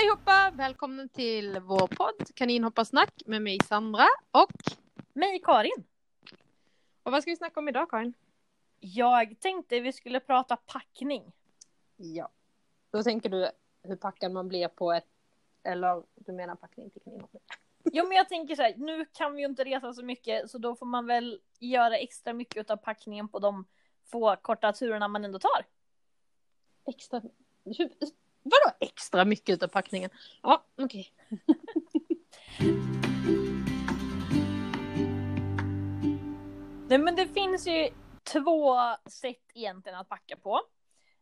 allihopa! Välkomna till vår podd Kaninhopparsnack med mig Sandra och Mig Karin. Och vad ska vi snacka om idag Karin? Jag tänkte vi skulle prata packning. Ja. Då tänker du hur packad man blir på ett... Eller du menar packning till kaninhoppning? Jo men jag tänker så här, nu kan vi ju inte resa så mycket så då får man väl göra extra mycket av packningen på de få korta turerna man ändå tar. Extra... Vadå extra mycket utav packningen? Ja, okej. Nej men det finns ju två sätt egentligen att packa på.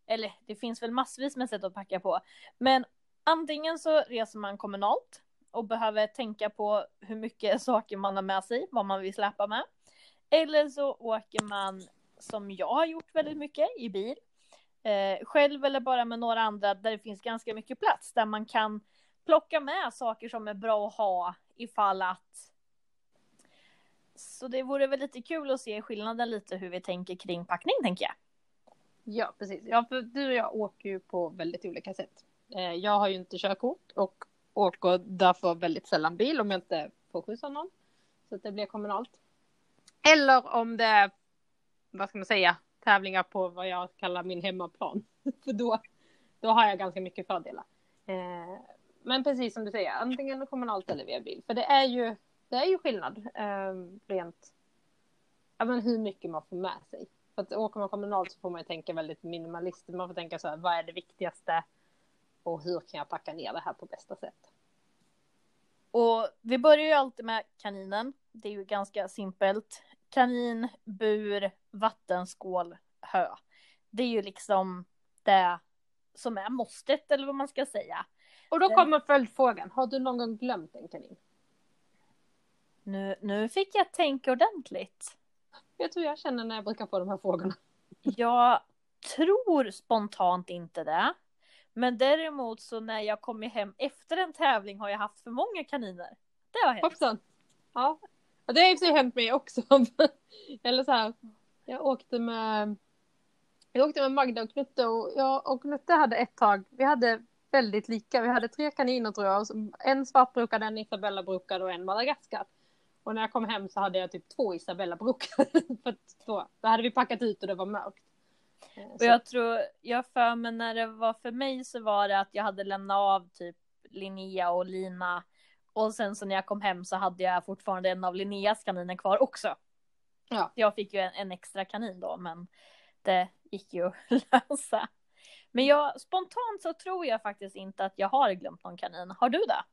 Eller det finns väl massvis med sätt att packa på. Men antingen så reser man kommunalt och behöver tänka på hur mycket saker man har med sig, vad man vill släpa med. Eller så åker man, som jag har gjort väldigt mycket, i bil. Eh, själv eller bara med några andra där det finns ganska mycket plats. Där man kan plocka med saker som är bra att ha ifall att så det vore väl lite kul att se skillnaden lite hur vi tänker kring packning tänker jag. Ja, precis. Ja, för du och jag åker ju på väldigt olika sätt. Eh, jag har ju inte körkort och åker därför väldigt sällan bil om jag inte får skjuts av någon. Så att det blir kommunalt. Eller om det är, vad ska man säga, tävlingar på vad jag kallar min hemmaplan. för då, då har jag ganska mycket fördelar. Eh, men precis som du säger, antingen kommunalt eller via bil. För det är ju, det är ju skillnad eh, rent, ja men hur mycket man får med sig. För att åker man kommunalt så får man ju tänka väldigt minimalistiskt. Man får tänka så här, vad är det viktigaste? Och hur kan jag packa ner det här på bästa sätt? Och vi börjar ju alltid med kaninen. Det är ju ganska simpelt. Kanin, bur, vattenskål, hö. Det är ju liksom det som är måstet eller vad man ska säga. Och då kommer följdfrågan, har du någon gång glömt en kanin? Nu, nu fick jag tänka ordentligt. Vet du hur jag känner när jag brukar få de här frågorna? Jag tror spontant inte det. Men däremot så när jag kommer hem efter en tävling har jag haft för många kaniner. Det har hänt. Hoppsan! Ja. Ja det har i och för sig hänt mig också. Eller så här, jag åkte med jag åkte med Magda och Knutte och jag och Knutte hade ett tag, vi hade väldigt lika, vi hade tre kaniner tror jag, en svartbrokad, en Isabella-brokad och en Madagaskar. Och när jag kom hem så hade jag typ två Isabella-brokade. för då, då hade vi packat ut och det var mörkt. Och jag tror, jag för mig när det var för mig så var det att jag hade lämnat av typ Linnea och Lina. Och sen så när jag kom hem så hade jag fortfarande en av Linneas kaniner kvar också. Ja. Jag fick ju en, en extra kanin då, men det gick ju att lösa. Men jag, spontant så tror jag faktiskt inte att jag har glömt någon kanin. Har du det?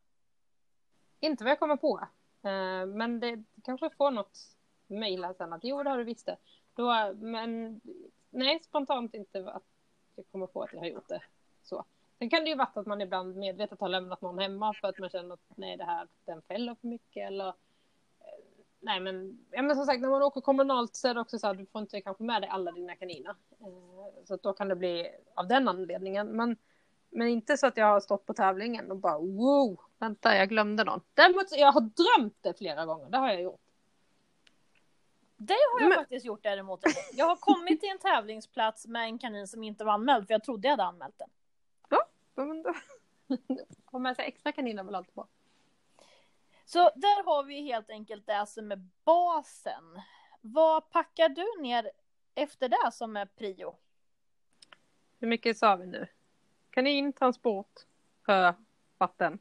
Inte vad jag kommer på. Uh, men det kanske får något mejl här sen att jo, det har du visst det. Då, men nej, spontant inte att jag kommer på att jag har gjort det så. Sen kan det ju vara att man ibland medvetet har lämnat någon hemma för att man känner att nej, det här, den fäller för mycket eller nej men, ja, men som sagt när man åker kommunalt så är det också så att du får inte kanske med dig alla dina kaniner. Eh, så att då kan det bli av den anledningen. Men, men inte så att jag har stått på tävlingen och bara wow, vänta jag glömde någon. Däremot jag har drömt det flera gånger, det har jag gjort. Det har jag men... faktiskt gjort däremot. Jag har kommit till en tävlingsplats med en kanin som inte var anmäld för jag trodde jag hade anmält den. Men då. Ha med sig extra kaniner väl alltid bra. Så där har vi helt enkelt det som är basen. Vad packar du ner efter det som är prio? Hur mycket sa vi nu? Kanin, transport, sjö, vatten.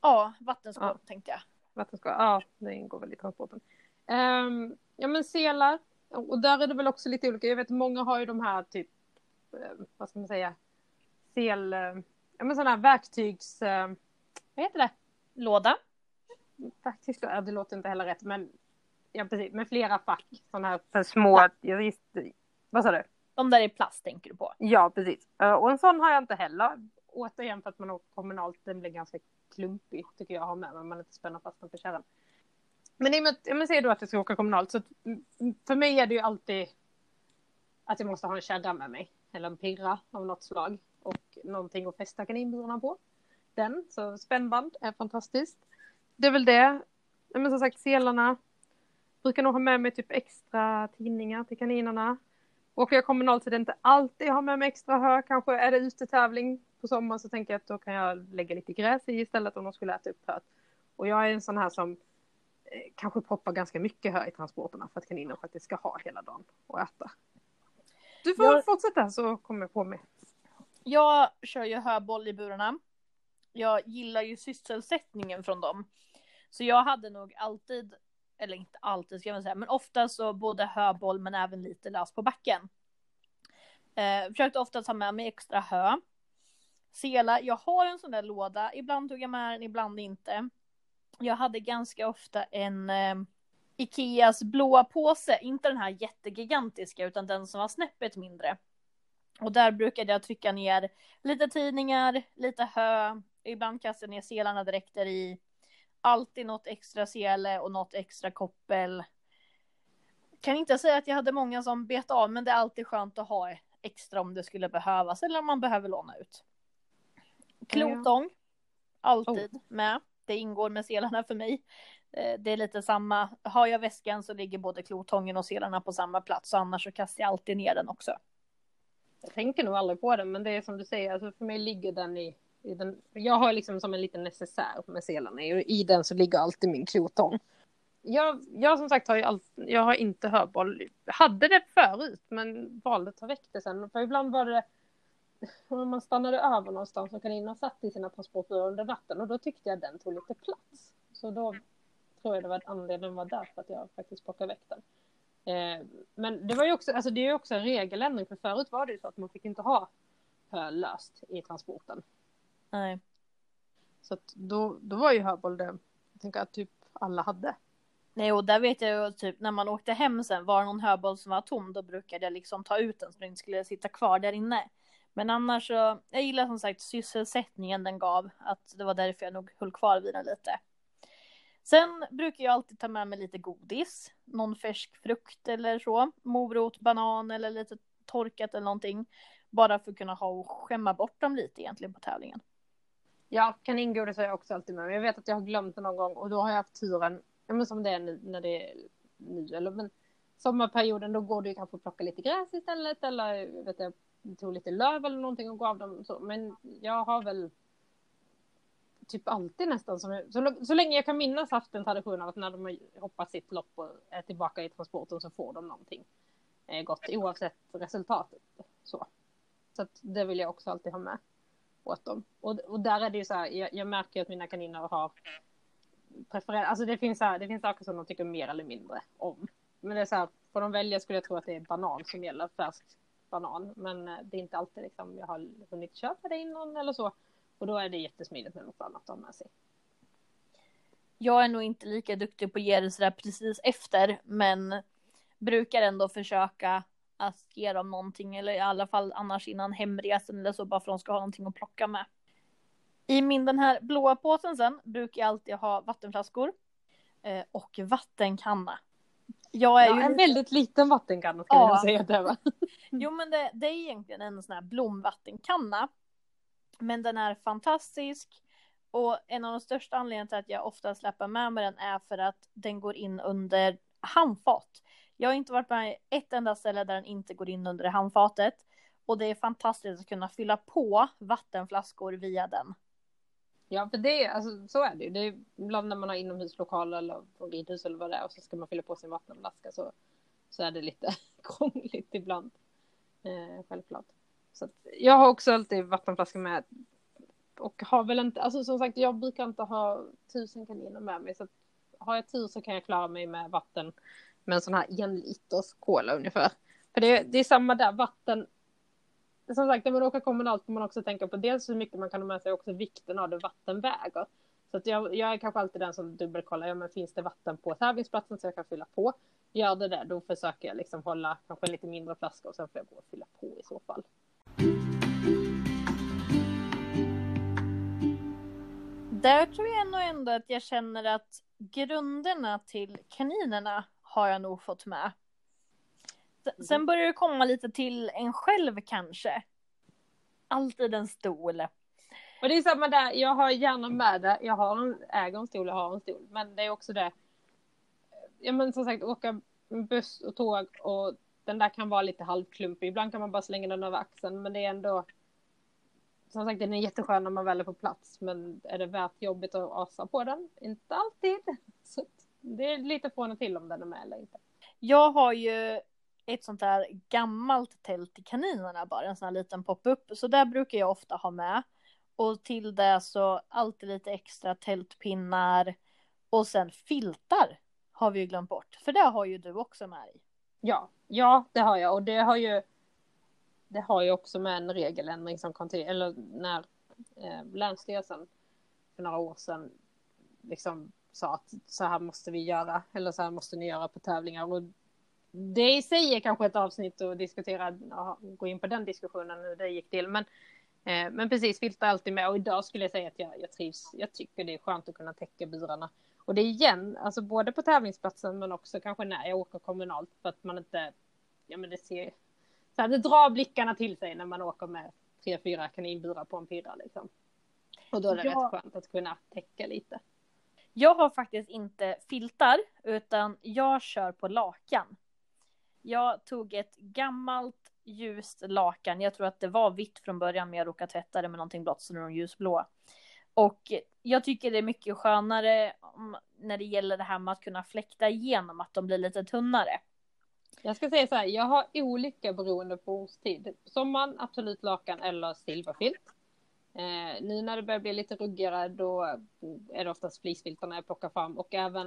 Ja, vattenskål ja. tänkte jag. Vattenskål, ja det ingår väl i transporten. Um, ja men selar, och där är det väl också lite olika. Jag vet många har ju de här typ, eh, vad ska man säga, sel, eh, ja men sådana här verktygs, uh, vad heter det? Låda faktiskt, ja, det låter inte heller rätt, men ja, precis, med flera fack. Sådana här för små, ja, visst, vad sa du? De där i plast tänker du på? Ja, precis. Eh, och en sån har jag inte heller. Återigen för att man åker kommunalt, den blir ganska klumpig tycker jag att ha med mig, man inte spänner fast den på kärran. Men i och med, jag säger då att jag ska åka kommunalt, så för mig är det ju alltid att jag måste ha en kärra med mig, eller en pirra av något slag någonting att fästa kaninburarna på. Den, så spännband är fantastiskt det är väl det. Men som sagt, selarna. Brukar nog ha med mig typ extra tidningar till kaninerna. Och jag kommunalt så det inte alltid har med mig extra hö. Kanske är det utetävling på sommaren så tänker jag att då kan jag lägga lite gräs i istället om de skulle äta upp höet. Och jag är en sån här som eh, kanske proppar ganska mycket hö i transporterna för att kaniner faktiskt ska ha hela dagen och äta. Du får Jag- fortsätta så kommer jag på mig. Jag kör ju höboll i burarna. Jag gillar ju sysselsättningen från dem. Så jag hade nog alltid, eller inte alltid ska jag säga, men ofta så både höboll men även lite lös på backen. Eh, försökte ofta ta med mig extra hö. Sela, jag har en sån där låda, ibland tog jag med den, ibland inte. Jag hade ganska ofta en eh, Ikeas blåa påse, inte den här jättegigantiska utan den som var snäppet mindre. Och där brukade jag trycka ner lite tidningar, lite hö, ibland kastade jag ner selarna direkt där i. Alltid något extra sele och något extra koppel. Kan inte säga att jag hade många som bet av, men det är alltid skönt att ha extra om det skulle behövas eller om man behöver låna ut. Klotång, alltid med. Det ingår med selarna för mig. Eh, Det är lite samma, har jag väskan så ligger både klotången och selarna på samma plats, så annars så kastar jag alltid ner den också. Jag tänker nog aldrig på den, men det är som du säger, alltså för mig ligger den i, i den. Jag har liksom som en liten necessär med selarna i och i den så ligger alltid min krotong. Jag, jag som sagt har ju allt, jag har inte hörboll. Hade det förut, men valde att ta väck det sen. För ibland var det, om man stannade över någonstans och kaninerna satt i sina transportburar under natten och då tyckte jag den tog lite plats. Så då tror jag det var anledningen var därför att jag faktiskt plockade väck den. Eh, men det var ju också, alltså det är ju också en regeländring för förut var det ju så att man fick inte ha hö löst i transporten. Nej. Så att då, då var ju hörboll det, jag tänker att typ alla hade. Nej, och där vet jag ju typ när man åkte hem sen, var det någon höboll som var tom, då brukade jag liksom ta ut den så den inte skulle sitta kvar där inne. Men annars så, jag gillar som sagt sysselsättningen den gav, att det var därför jag nog höll kvar vid den lite. Sen brukar jag alltid ta med mig lite godis, någon färsk frukt eller så, morot, banan eller lite torkat eller någonting. Bara för att kunna ha och skämma bort dem lite egentligen på tävlingen. Ja, kaningodis har jag också alltid med mig. Jag vet att jag har glömt det någon gång och då har jag haft turen, ja men som det är nu när det är nu eller men sommarperioden då går det ju kanske att plocka lite gräs istället eller vet jag, tog lite löv eller någonting och gav dem så. Men jag har väl typ alltid nästan som, så, så länge jag kan minnas haft en tradition av att när de har hoppat sitt lopp och är tillbaka i transporten så får de någonting eh, gott oavsett resultatet. Så. så att det vill jag också alltid ha med åt dem. Och, och där är det ju så här, jag, jag märker att mina kaniner har preferenser, alltså det finns, så här, det finns saker som de tycker mer eller mindre om. Men det är så här, får de välja skulle jag tro att det är banan som gäller, färsk banan. Men eh, det är inte alltid liksom, jag har hunnit köpa det innan eller så. Och då är det jättesmidigt med något annat att ha med sig. Jag är nog inte lika duktig på att ge det sådär precis efter, men brukar ändå försöka att ge dem någonting, eller i alla fall annars innan hemresan eller så, bara för att de ska ha någonting att plocka med. I min den här blåa påsen sen brukar jag alltid ha vattenflaskor eh, och vattenkanna. Jag är Ja, ju en lite- väldigt liten vattenkanna ska Ja. nog säga det var. Jo men det, det är egentligen en sån här blomvattenkanna. Men den är fantastisk. Och en av de största anledningarna till att jag ofta släpper med mig den är för att den går in under handfat. Jag har inte varit med ett enda ställe där den inte går in under handfatet. Och det är fantastiskt att kunna fylla på vattenflaskor via den. Ja, för det är, alltså, så är det ju. Det är ibland när man har inomhuslokal eller på ridhus eller vad det är och så ska man fylla på sin vattenflaska så, så är det lite krångligt ibland. Eh, självklart. Så att, jag har också alltid vattenflaska med och har väl inte, alltså som sagt jag brukar inte ha tusen kaniner med mig så att har jag tur så kan jag klara mig med vatten med en sån här en liters cola ungefär. För det, det är samma där, vatten som sagt, när man åker kommunalt får man också tänka på dels hur mycket man kan ha med sig och också vikten av det vatten väger. Så att jag, jag är kanske alltid den som dubbelkollar, ja men finns det vatten på tävlingsplatsen så jag kan fylla på? Gör det det, då försöker jag liksom hålla kanske en lite mindre flaska och sen får jag gå och fylla på i så fall. Där tror jag nog ändå att jag känner att grunderna till kaninerna har jag nog fått med. S- Sen börjar det komma lite till en själv kanske. Alltid en stol. Och det är samma där, jag har gärna med det, jag har en, äger en stol, jag har en stol, men det är också det. Ja men som sagt, åka buss och tåg och den där kan vara lite halvklumpig, ibland kan man bara slänga den över axeln, men det är ändå som sagt den är jätteskön när man väl är på plats men är det värt jobbet att asa på den? Inte alltid. Så det är lite från och till om den är med eller inte. Jag har ju ett sånt där gammalt tält till kaninerna bara, en sån här liten pop-up. Så där brukar jag ofta ha med. Och till det så alltid lite extra tältpinnar. Och sen filtar har vi ju glömt bort. För det har ju du också med dig. Ja, ja det har jag och det har ju det har ju också med en regeländring som kom till, eller när eh, Länsstyrelsen för några år sedan liksom sa att så här måste vi göra, eller så här måste ni göra på tävlingar. Och det i sig är kanske ett avsnitt att diskutera, gå in på den diskussionen hur det gick till. Men, eh, men precis, filtar alltid med och idag skulle jag säga att jag, jag trivs. Jag tycker det är skönt att kunna täcka burarna. Och det är igen, alltså både på tävlingsplatsen men också kanske när jag åker kommunalt för att man inte, ja men det ser, så här, det drar blickarna till sig när man åker med tre, fyra kaninburar på en pirra liksom. Och då är det ja. rätt skönt att kunna täcka lite. Jag har faktiskt inte filtar, utan jag kör på lakan. Jag tog ett gammalt ljust lakan. Jag tror att det var vitt från början, men jag råkade tvätta det med någonting blått, så nu är de ljusblå. Och jag tycker det är mycket skönare när det gäller det här med att kunna fläkta igenom, att de blir lite tunnare. Jag ska säga så här, jag har olika beroende på årstid. Sommaren, absolut lakan eller silverfilt. Eh, nu när det börjar bli lite ruggigare då är det oftast fleecefiltarna jag plockar fram och även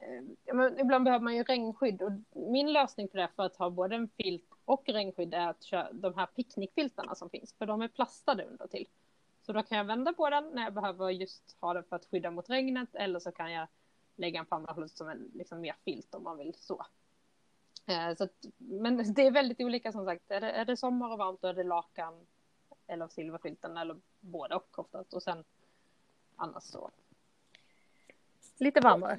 eh, men ibland behöver man ju regnskydd och min lösning på det för att ha både en filt och regnskydd är att köra de här picknickfiltarna som finns för de är plastade under till. Så då kan jag vända på den när jag behöver just ha den för att skydda mot regnet eller så kan jag lägga en pannahus som en liksom mer filt om man vill så. Eh, så att, men det är väldigt olika som sagt. Är det, är det sommar och varmt då är det lakan eller silverfilten eller båda och oftast. Och sen annars så lite varmare.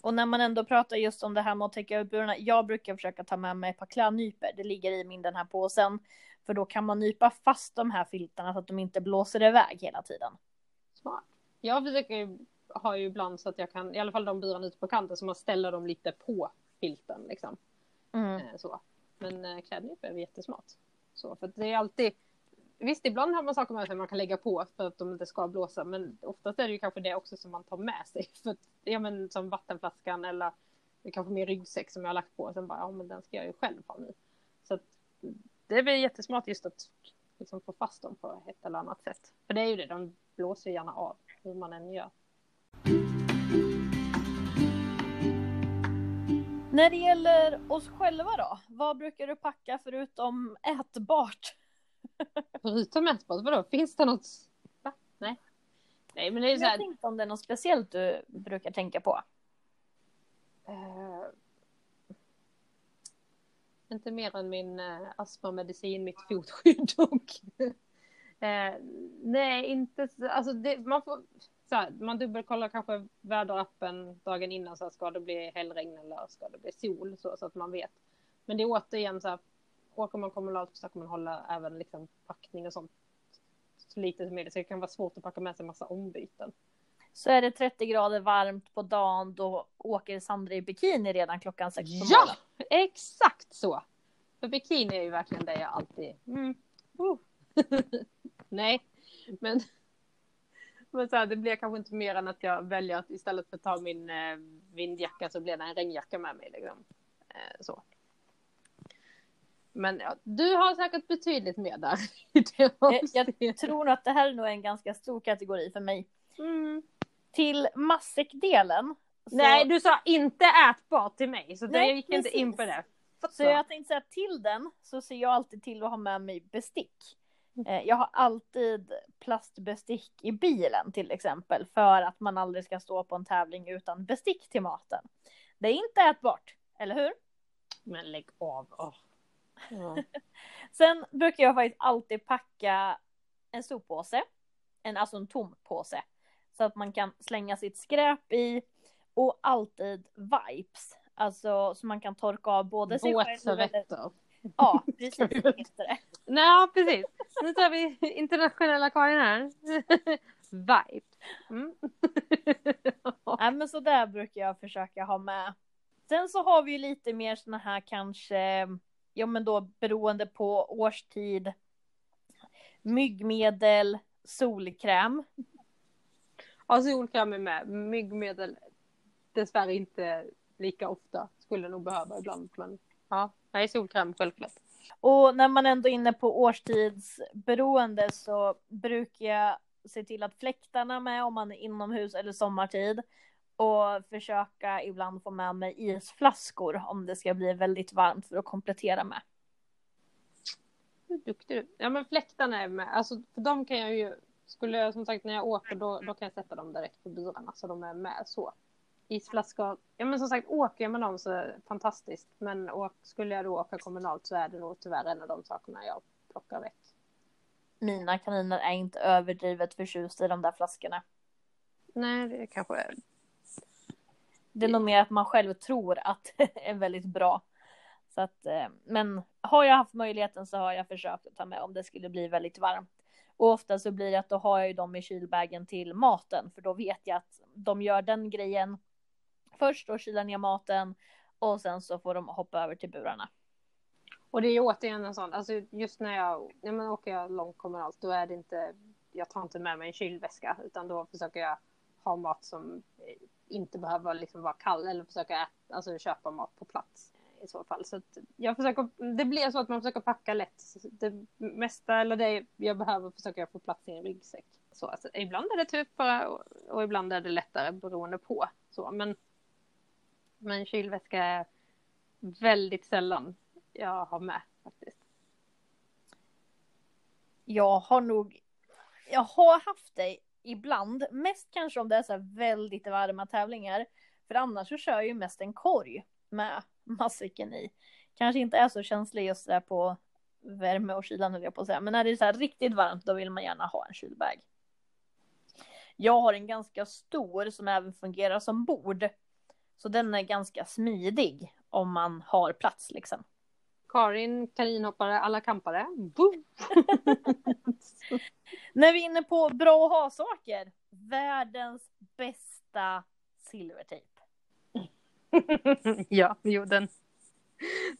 Och när man ändå pratar just om det här med att täcka ut burarna. Jag brukar försöka ta med mig ett par klädnyper. Det ligger i min den här påsen. För då kan man nypa fast de här filtarna så att de inte blåser iväg hela tiden. Smart. Jag försöker ha ju ibland så att jag kan, i alla fall de burarna ute på kanten, så man ställer dem lite på filten liksom. Mm. Eh, så. Men eh, klädnyp är jättesmart. Så, för det är alltid, visst ibland har man saker med sig man kan lägga på för att de inte ska blåsa, men oftast är det ju kanske det också som man tar med sig. För att, ja men som vattenflaskan eller kanske min ryggsäck som jag har lagt på, och sen bara, ja men den ska jag ju själv ha nu. Så att, det är väl jättesmart just att liksom få fast dem på ett eller annat sätt. För det är ju det, de blåser gärna av hur man än gör. När det gäller oss själva då, vad brukar du packa förutom ätbart? Förutom ätbart, vadå? Finns det något? Va? Nej. Nej, men det är så här... Jag tänkte om det är något speciellt du brukar tänka på. Uh... Inte mer än min uh, astmamedicin, mitt fotskydd och... uh, nej, inte alltså det, man får så här, man dubbelkollar kanske väderappen dagen innan så här, ska det bli hällregn eller ska det bli sol så, så att man vet. Men det är återigen så här, åker man kommunalt försöker man hålla även liksom packning och sånt så lite som möjligt. Så det kan vara svårt att packa med sig massa ombyten. Så är det 30 grader varmt på dagen då åker Sandra i bikini redan klockan sex på Ja, exakt så. För bikini är ju verkligen det jag alltid... Mm. Uh. Nej, men men så här, det blir kanske inte mer än att jag väljer att istället för att ta min eh, vindjacka så blir det en regnjacka med mig. Liksom. Eh, så. Men ja, du har säkert betydligt mer där. jag, jag tror att det här är nog en ganska stor kategori för mig. Mm. Till matsäckdelen. Så... Nej, du sa inte ätbart till mig, så Nej, jag gick precis. inte in på det. Så jag tänkte säga till den så ser jag alltid till att ha med mig bestick. Eh, jag har alltid plastbestick i bilen till exempel för att man aldrig ska stå på en tävling utan bestick till maten. Det är inte ätbart, eller hur? Men lägg av. Oh. Mm. Sen brukar jag faktiskt alltid packa en soppåse, en, alltså en tom påse, så att man kan slänga sitt skräp i och alltid vipes, alltså så man kan torka av både sig själv eller... Ja, precis. Nej, precis. Nu tar vi internationella Karin här. Vibe. Mm. Nej, men så där brukar jag försöka ha med. Sen så har vi ju lite mer såna här kanske, ja men då beroende på årstid. myggmedel, solkräm. Ja, solkräm är med. Myggmedel dessvärre inte lika ofta. Skulle nog behöva ibland. Men ja, nej, solkräm självklart. Och när man ändå är inne på årstidsberoende så brukar jag se till att fläktarna är med om man är inomhus eller sommartid. Och försöka ibland få med mig isflaskor om det ska bli väldigt varmt för att komplettera med. Hur duktig du Ja men fläktarna är med. Alltså för de kan jag ju. Skulle jag som sagt när jag åker då, då kan jag sätta dem direkt på bilarna så de är med så. Isflaskor. Ja men som sagt åker jag med dem så fantastiskt. Men åk, skulle jag då åka kommunalt så är det nog tyvärr en av de sakerna jag plockar väck. Mina kaniner är inte överdrivet förtjusta i de där flaskorna. Nej det kanske är. Det är nog mer att man själv tror att det är väldigt bra. Så att, eh, men har jag haft möjligheten så har jag försökt att ta med om det skulle bli väldigt varmt. Och ofta så blir det att då har jag ju dem i kylbagen till maten för då vet jag att de gör den grejen först och kyla ner maten och sen så får de hoppa över till burarna. Och det är ju återigen en sån, alltså just när jag, när men åker jag långt kommunalt då är det inte, jag tar inte med mig en kylväska utan då försöker jag ha mat som inte behöver liksom vara kall eller försöka äta, alltså köpa mat på plats i så fall. Så jag försöker, det blir så att man försöker packa lätt. Det mesta eller det jag behöver försöker jag få plats i en ryggsäck. Så alltså, ibland är det typ tuffare och, och ibland är det lättare beroende på. Så, men, men kylväska är väldigt sällan jag har med faktiskt. Jag har nog, jag har haft det ibland, mest kanske om det är så väldigt varma tävlingar. För annars så kör jag ju mest en korg med matsäcken i. Kanske inte är så känslig just där på värme och kylan höll jag på att säga. Men när det är så här riktigt varmt då vill man gärna ha en kylbag. Jag har en ganska stor som även fungerar som bord. Så den är ganska smidig om man har plats liksom. Karin, kaninhoppare, alla kampare. När vi är inne på bra att ha-saker. Världens bästa silvertejp. ja, jo den,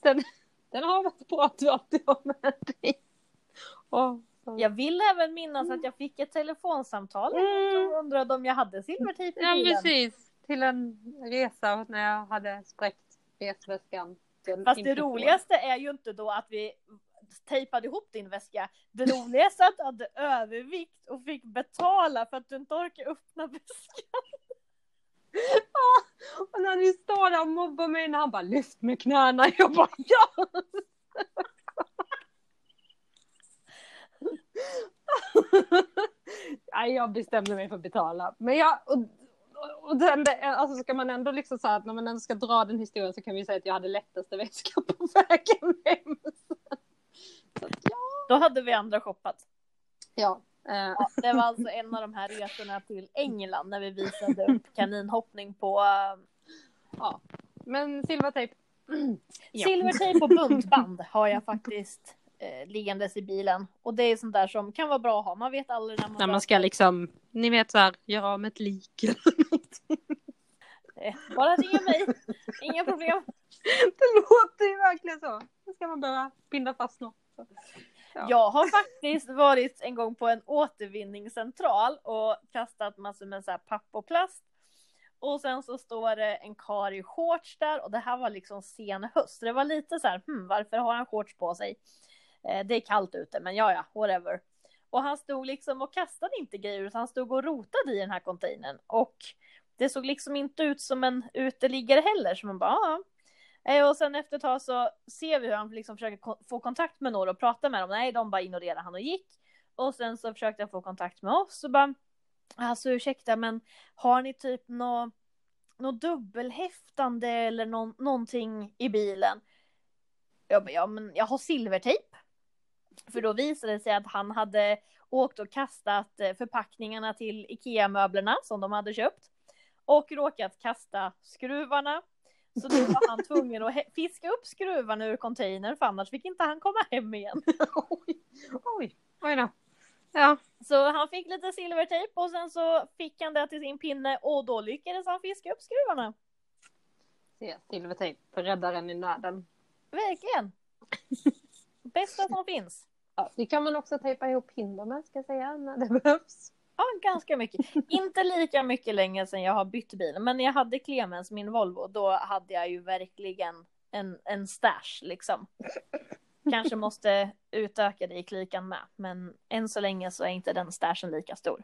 den, den har varit bra att du alltid har med dig. Oh, jag vill även minnas att jag fick ett telefonsamtal mm. som undrade om jag hade silvertejp i bilen. Ja, precis. Till en resa när jag hade spräckt resväskan. Fast det roligaste är ju inte då att vi tejpade ihop din väska. Det roligaste är att du hade övervikt och fick betala för att du inte orkade öppna väskan. och när ni står där och mobbar mig när han bara lyft med knäna. Jag bara ja! Nej, jag bestämde mig för att betala. Men jag, och, och den, alltså ska man ändå liksom säga att när man ändå ska dra den historien så kan vi säga att jag hade lättaste väska på vägen hem. Så, ja. Då hade vi andra shoppat. Ja, Ja, det var alltså en av de här resorna till England när vi visade upp kaninhoppning på... Ja, men silvertejp. Ja. Silvertejp och buntband har jag faktiskt eh, liggandes i bilen. Och det är sånt där som kan vara bra att ha. Man vet aldrig när man... När man ska liksom, ni vet så här, göra av med ett lik eller eh, Bara ringa mig, inga problem. Det låter ju verkligen så. Nu ska man behöva binda fast något. Ja. Jag har faktiskt varit en gång på en återvinningscentral och kastat massor med så här papp och plast. Och sen så står det en kar i shorts där och det här var liksom sen höst. Det var lite så här, hmm, varför har han shorts på sig? Eh, det är kallt ute, men ja, ja, whatever. Och han stod liksom och kastade inte grejer utan han stod och rotade i den här containern. Och det såg liksom inte ut som en uteliggare heller, så man bara, ja, Eh, och sen efter ett tag så ser vi hur han liksom försöker få kontakt med några och prata med dem. Nej, de bara ignorerade han och gick. Och sen så försökte han få kontakt med oss och bara, alltså ursäkta men har ni typ något nå dubbelhäftande eller nå någonting i bilen? Jag bara, ja men jag har silvertejp. För då visade det sig att han hade åkt och kastat eh, förpackningarna till IKEA-möblerna som de hade köpt. Och råkat kasta skruvarna, så då var han tvungen att fiska upp skruvarna ur containern för annars fick inte han komma hem igen. oj, oj, oj då. Ja. Så han fick lite silvertejp och sen så fick han det till sin pinne och då lyckades han fiska upp skruvarna. Se, silvertejp, räddaren i nöden. Verkligen. Bästa som finns. Ja, det kan man också tejpa ihop hinder med ska jag säga när det behövs. Ja, ganska mycket. Inte lika mycket länge sedan jag har bytt bil, men när jag hade Clemens, min Volvo, då hade jag ju verkligen en, en stash liksom. Kanske måste utöka det i klikan med, men än så länge så är inte den stashen lika stor.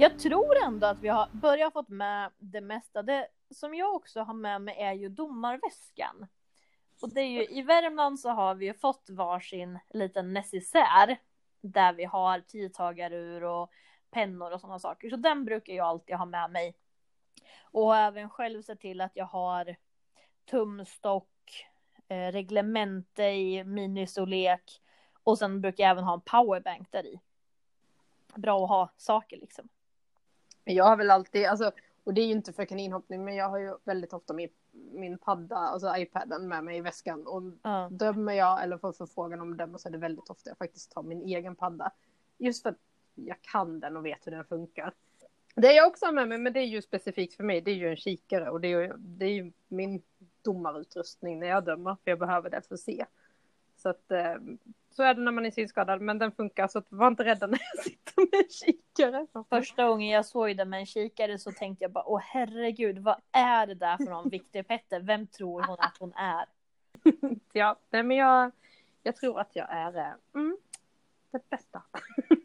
Jag tror ändå att vi har börjat fått med det mesta. Det som jag också har med mig är ju domarväskan. Och det är ju, i Värmland så har vi ju fått varsin liten necessär där vi har tidtagarur och pennor och sådana saker. Så den brukar jag alltid ha med mig. Och även själv se till att jag har tumstock, eh, reglemente i ministorlek och sen brukar jag även ha en powerbank där i. Bra att ha saker liksom. Jag har väl alltid, alltså, och det är ju inte för kaninhoppning, men jag har ju väldigt ofta min, min padda, alltså iPaden med mig i väskan. Och Ja. dömer jag eller får förfrågan om dömer så är det väldigt ofta jag faktiskt tar min egen padda. Just för att jag kan den och vet hur den funkar. Det jag också har med mig, men det är ju specifikt för mig, det är ju en kikare och det är ju, det är ju min domarutrustning när jag dömer, för jag behöver det för att se. Så att eh, så är det när man är synskadad, men den funkar så var inte rädda när jag sitter med en kikare. Första gången jag såg det med en kikare så tänkte jag bara, åh herregud, vad är det där för någon Victor Petter? Vem tror hon att hon är? Ja, nej, men jag, jag tror att jag är eh, mm, det bästa.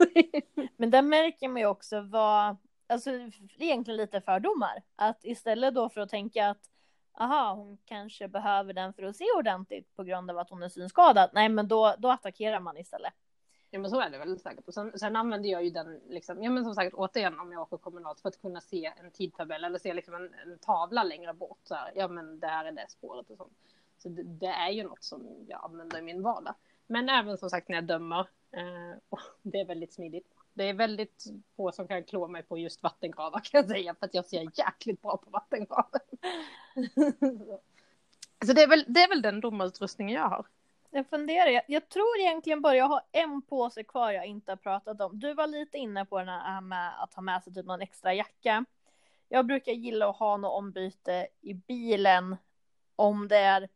Men där märker man ju också vad, alltså egentligen lite fördomar. Att istället då för att tänka att aha, hon kanske behöver den för att se ordentligt på grund av att hon är synskadad. Nej, men då, då attackerar man istället. Ja men så är det väl säkert. Och sen, sen använder jag ju den, liksom, ja men som sagt återigen om jag åker kommunalt för att kunna se en tidtabell eller se liksom en, en tavla längre bort. Så här, ja men där är det spåret och sånt. Så det, det är ju något som jag använder i min vardag. Men även som sagt när jag dömer. Eh, och det är väldigt smidigt. Det är väldigt få som kan klå mig på just vattengravar kan jag säga. För att jag ser jäkligt bra på vattengravar. så det är, väl, det är väl den domarutrustningen jag har. Jag funderar, jag, jag tror egentligen bara jag har en påse kvar jag inte har pratat om. Du var lite inne på den här med att ha med sig typ någon extra jacka. Jag brukar gilla att ha något ombyte i bilen om det är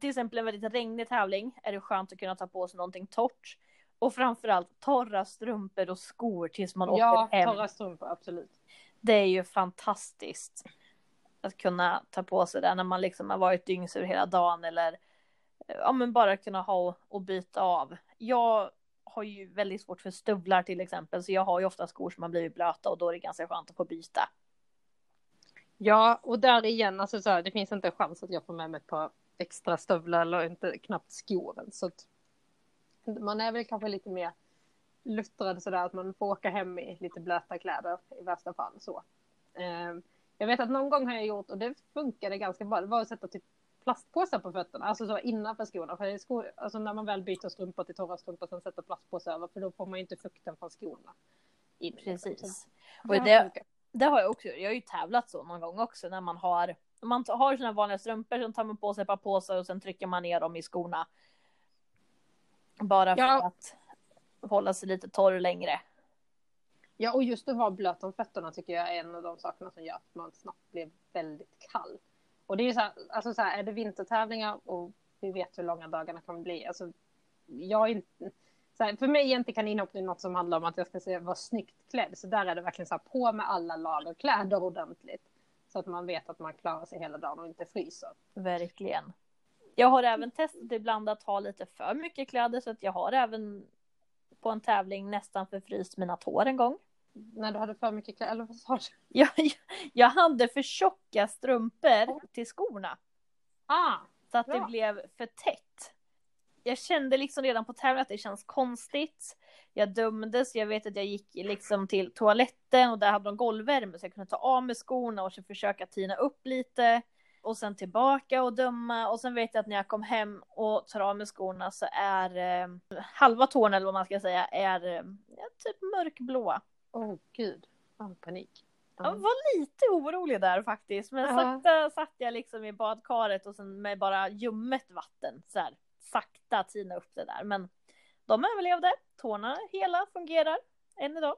till exempel en väldigt regnig tävling är det skönt att kunna ta på sig någonting torrt. Och framförallt torra strumpor och skor tills man Ja, åker hem. torra strumpor, absolut. Det är ju fantastiskt. Att kunna ta på sig det när man liksom har varit dyngsur hela dagen eller ja men bara kunna ha och byta av. Jag har ju väldigt svårt för stövlar till exempel så jag har ju ofta skor som har blivit blöta och då är det ganska skönt att få byta. Ja, och där igen, alltså så här, det finns inte en chans att jag får med mig ett par extra stövlar eller inte knappt skor. Så att man är väl kanske lite mer luttrad sådär att man får åka hem i lite blöta kläder i värsta fall så. Eh, jag vet att någon gång har jag gjort och det funkade ganska bra. Det var att sätta typ plastpåsar på fötterna, alltså så innanför skorna. För i skor, alltså när man väl byter strumpor till torra strumpor sen sätter plastpåsar över för då får man ju inte fukten från skorna. In. Precis. Och det, det har jag också gjort. Jag har ju tävlat så någon gång också när man har man har sina vanliga strumpor, sen tar man på sig ett par påsar och sen trycker man ner dem i skorna. Bara för Ja. att hålla sig lite torr längre. Ja, och just att vara blöt om fötterna tycker jag är en av de sakerna som gör att man snabbt blir väldigt kall. Och det är ju så här, alltså så här, är det vintertävlingar och vi vet hur långa dagarna kan bli. Alltså, jag inte, så här, för mig är inte kaninhoppning något som handlar om att jag ska se, vara snyggt klädd. Så där är det verkligen så här, på med alla lager kläder ordentligt. Så att man vet att man klarar sig hela dagen och inte fryser. Verkligen. Jag har även testat ibland att ha lite för mycket kläder så att jag har även på en tävling nästan förfryst mina tår en gång. När du hade för mycket kläder, eller vad sa du? Jag, jag hade för tjocka strumpor till skorna. Ah, Så att det Ja. blev för tätt. Jag kände liksom redan på tävlingen att det känns konstigt. Jag dömdes, jag vet att jag gick liksom till toaletten och där hade de golvvärme så jag kunde ta av mig skorna och försöka tina upp lite. Och sen tillbaka och döma och sen vet jag att när jag kom hem och tar av mig skorna så är eh, halva tårna eller vad man ska säga är eh, typ mörkblå. åh oh, gud. Oh, panik. Jag var lite orolig där faktiskt men Ja. sakta satt jag liksom i badkaret och sen med bara ljummet vatten så här sakta tina upp det där men de överlevde, tårna hela fungerar än idag.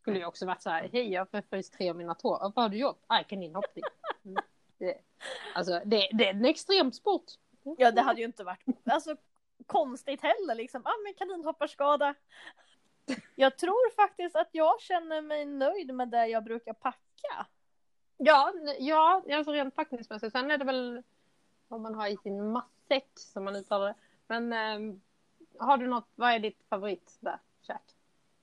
skulle ju också varit så här, hej jag har förfryst tre av mina tår, vad har du gjort? Ah, kaninhoppning. Mm. Det, alltså det, det är en extremsport. Ja, det hade ju inte varit alltså, konstigt heller liksom. Ah, men kaninhopparskada. Jag tror faktiskt att jag känner mig nöjd med det jag brukar packa. Ja, ja, alltså rent packningsmässigt. Sen är det väl vad man har i sin matsäck som man uttalar det. Men eh, har du något, vad är ditt favorit där, käk?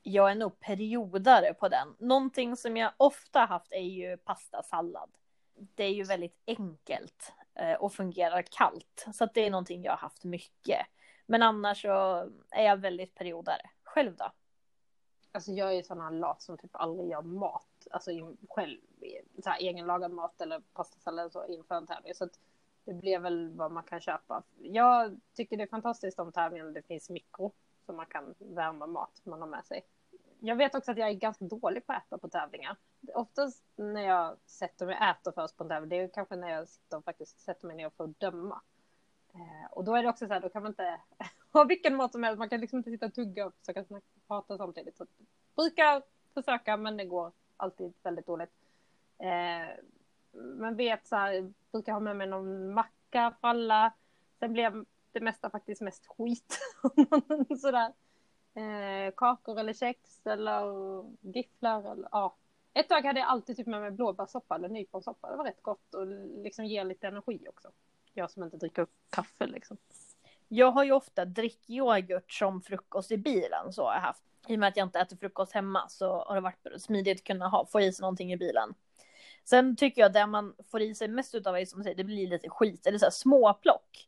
Jag är nog periodare på den. Någonting som jag ofta haft är ju pastasallad. Det är ju väldigt enkelt eh, och fungerar kallt. Så att det är någonting jag har haft mycket. Men annars så är jag väldigt periodare. Själv då? Alltså jag är ju sån här lat som typ aldrig gör mat. Alltså själv, så här, egenlagad mat eller pastasallad så inför en tävling. Så att det blir väl vad man kan köpa. Jag tycker det är fantastiskt om tävlingen det finns mikro så man kan värma mat man har med sig. Jag vet också att jag är ganska dålig på att äta på tävlingar. Oftast när jag sätter mig och äter först på en tävling, det är kanske när jag sitter och faktiskt sätter mig ner för att döma. Eh, och då är det också så här, då kan man inte ha vilken mat som helst. Man kan liksom inte sitta och tugga och försöka prata samtidigt. Så brukar försöka, men det går alltid väldigt dåligt. Eh, men vet så här, brukar ha med mig någon macka för alla. Sen blev det mesta faktiskt mest skit. Sådär. Eh, kakor eller kex eller gifflar eller ja. Ett tag hade jag alltid typ med mig blåbärssoppa eller nyponsoppa. Det var rätt gott och liksom ger lite energi också. Jag som inte dricker kaffe liksom. Jag har ju ofta drickyoghurt som frukost i bilen så har jag haft. I och med att jag inte äter frukost hemma så har det varit smidigt att kunna ha, få i sig någonting i bilen. Sen tycker jag det man får i sig mest utav är som säger, det blir lite skit eller så här småplock.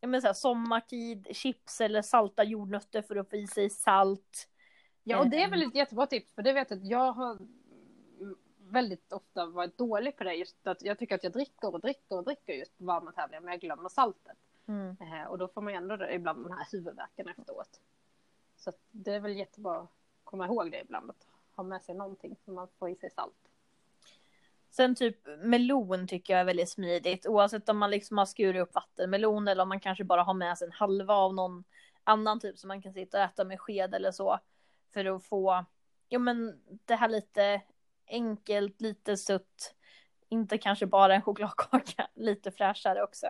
Men så här, sommartid, chips eller salta jordnötter för att få i sig salt. Ja, och det är väl ett jättebra tips, för det vet jag att jag har väldigt ofta varit dålig på det. Just att jag tycker att jag dricker och dricker och dricker just på varma tävlingar, men jag glömmer saltet. Mm. Eh, och då får man ju ändå det, ibland den här huvudvärken efteråt. Så det är väl jättebra att komma ihåg det ibland, att ha med sig någonting så man får i sig salt. Sen typ melon tycker jag är väldigt smidigt oavsett om man liksom har skurit upp vattenmelon eller om man kanske bara har med sig en halva av någon annan typ som man kan sitta och äta med sked eller så. För att få, ja men det här lite enkelt, lite sutt. Inte kanske bara en chokladkaka, lite fräschare också.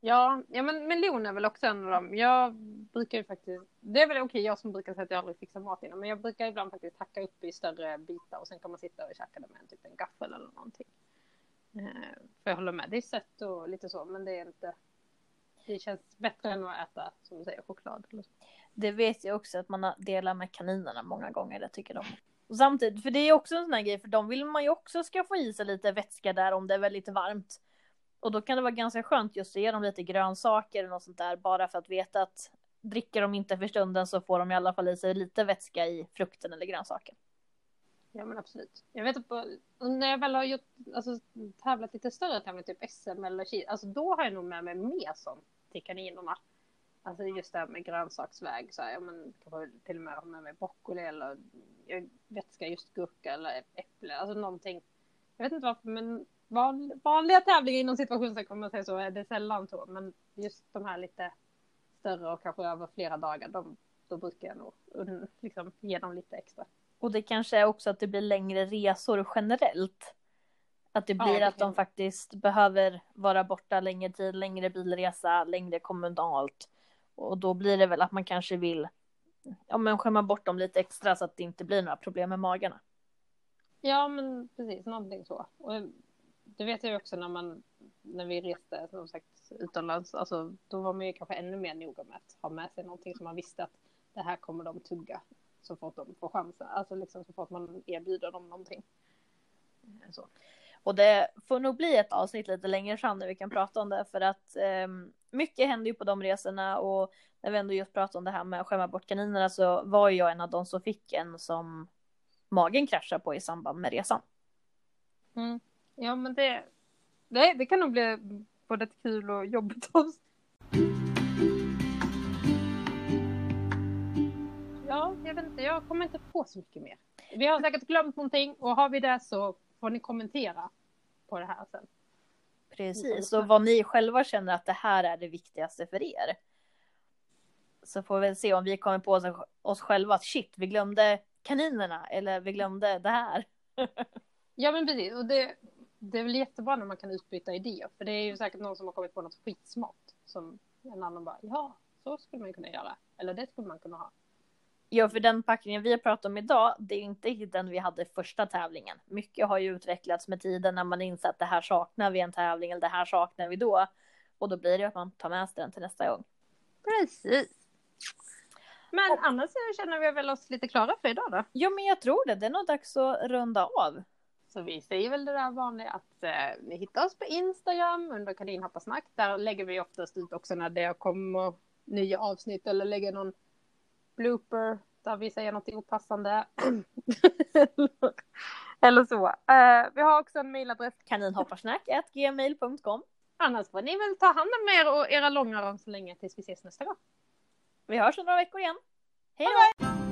Ja, ja men melon är väl också en av dem. Jag brukar ju faktiskt, det är väl okej jag som brukar säga att jag aldrig fixar mat innan, men jag brukar ibland faktiskt hacka upp i större bitar och sen kan man sitta och käka det med en, typ en gaffel eller någonting. Eh, för jag håller med, det är sött och lite så, men det är inte, det känns bättre än att äta, som du säger, choklad. Det vet jag också att man delar med kaninerna många gånger, det tycker de. Och samtidigt, för det är också en sån här grej, för de vill man ju också ska få i sig lite vätska där om det är väldigt varmt. Och då kan det vara ganska skönt just att ge dem lite grönsaker eller något sånt där bara för att veta att dricker de inte för stunden så får de i alla fall i sig lite vätska i frukten eller grönsaken. Ja men absolut. Jag vet att på, när jag väl har gjort, alltså, tävlat lite större tävlingar, typ SM eller Kina, alltså då har jag nog med mig mer sånt till kaninerna. Alltså just det här med grönsaksväg, så här, ja, men kanske till och med ha med mig broccoli eller vätska just gurka eller äpple, alltså någonting. Jag vet inte varför men van, vanliga tävlingar inom situationstecken man säger så är det sällan så. Men just de här lite större och kanske över flera dagar, de, då brukar jag nog liksom, ge dem lite extra. Och det kanske är också att det blir längre resor generellt. Att det blir ja, det att de faktiskt behöver vara borta längre tid, längre bilresa, längre kommunalt. Och då blir det väl att man kanske vill ja, men skämma bort dem lite extra så att det inte blir några problem med magarna. Ja, men precis, någonting så. Och det vet jag ju också när man, när vi reste som sagt utomlands, alltså då var man ju kanske ännu mer noga med att ha med sig någonting som man visste att det här kommer de tugga så fort de får chansen, alltså liksom så fort man erbjuder dem någonting. Så. Och det får nog bli ett avsnitt lite längre fram när vi kan prata om det för att eh, mycket händer ju på de resorna och när vi ändå just pratade om det här med att skämma bort kaninerna så var jag en av de som fick en som magen kraschade på i samband med resan. Mm. Ja, men det, det, det kan nog bli både kul och jobbigt oss. Ja, jag vet inte, jag kommer inte på så mycket mer. Vi har säkert glömt någonting och har vi det så får ni kommentera på det här sen. Precis, och vad ni själva känner att det här är det viktigaste för er. Så får vi se om vi kommer på oss själva att shit, vi glömde kaninerna eller vi glömde det här. ja, men precis. Och det, det är väl jättebra när man kan utbyta idéer. För det är ju säkert någon som har kommit på något skitsmart. Som en annan bara, ja, så skulle man kunna göra. Eller det skulle man kunna ha. Ja, för den packningen vi har pratat om idag, det är inte den vi hade första tävlingen. Mycket har ju utvecklats med tiden när man inser att det här saknar vi en tävling eller det här saknar vi då. Och då blir det att man tar med sig den till nästa gång. Precis. Men och, annars känner vi väl oss lite klara för idag då? Ja, men jag tror det. Det är nog dags att runda av. Så vi säger väl det där vanliga att eh, ni hittar oss på Instagram under kaninhopparsnack. Där lägger vi oftast ut också när det kommer nya avsnitt eller lägger någon blooper där vi säger något opassande. eller så. Uh, vi har också en mejladress. kaninhopparsnack.gmail.com Annars får ni väl ta hand om er och era långa så länge tills vi ses nästa gång. Vi hörs om några veckor igen. Hej då!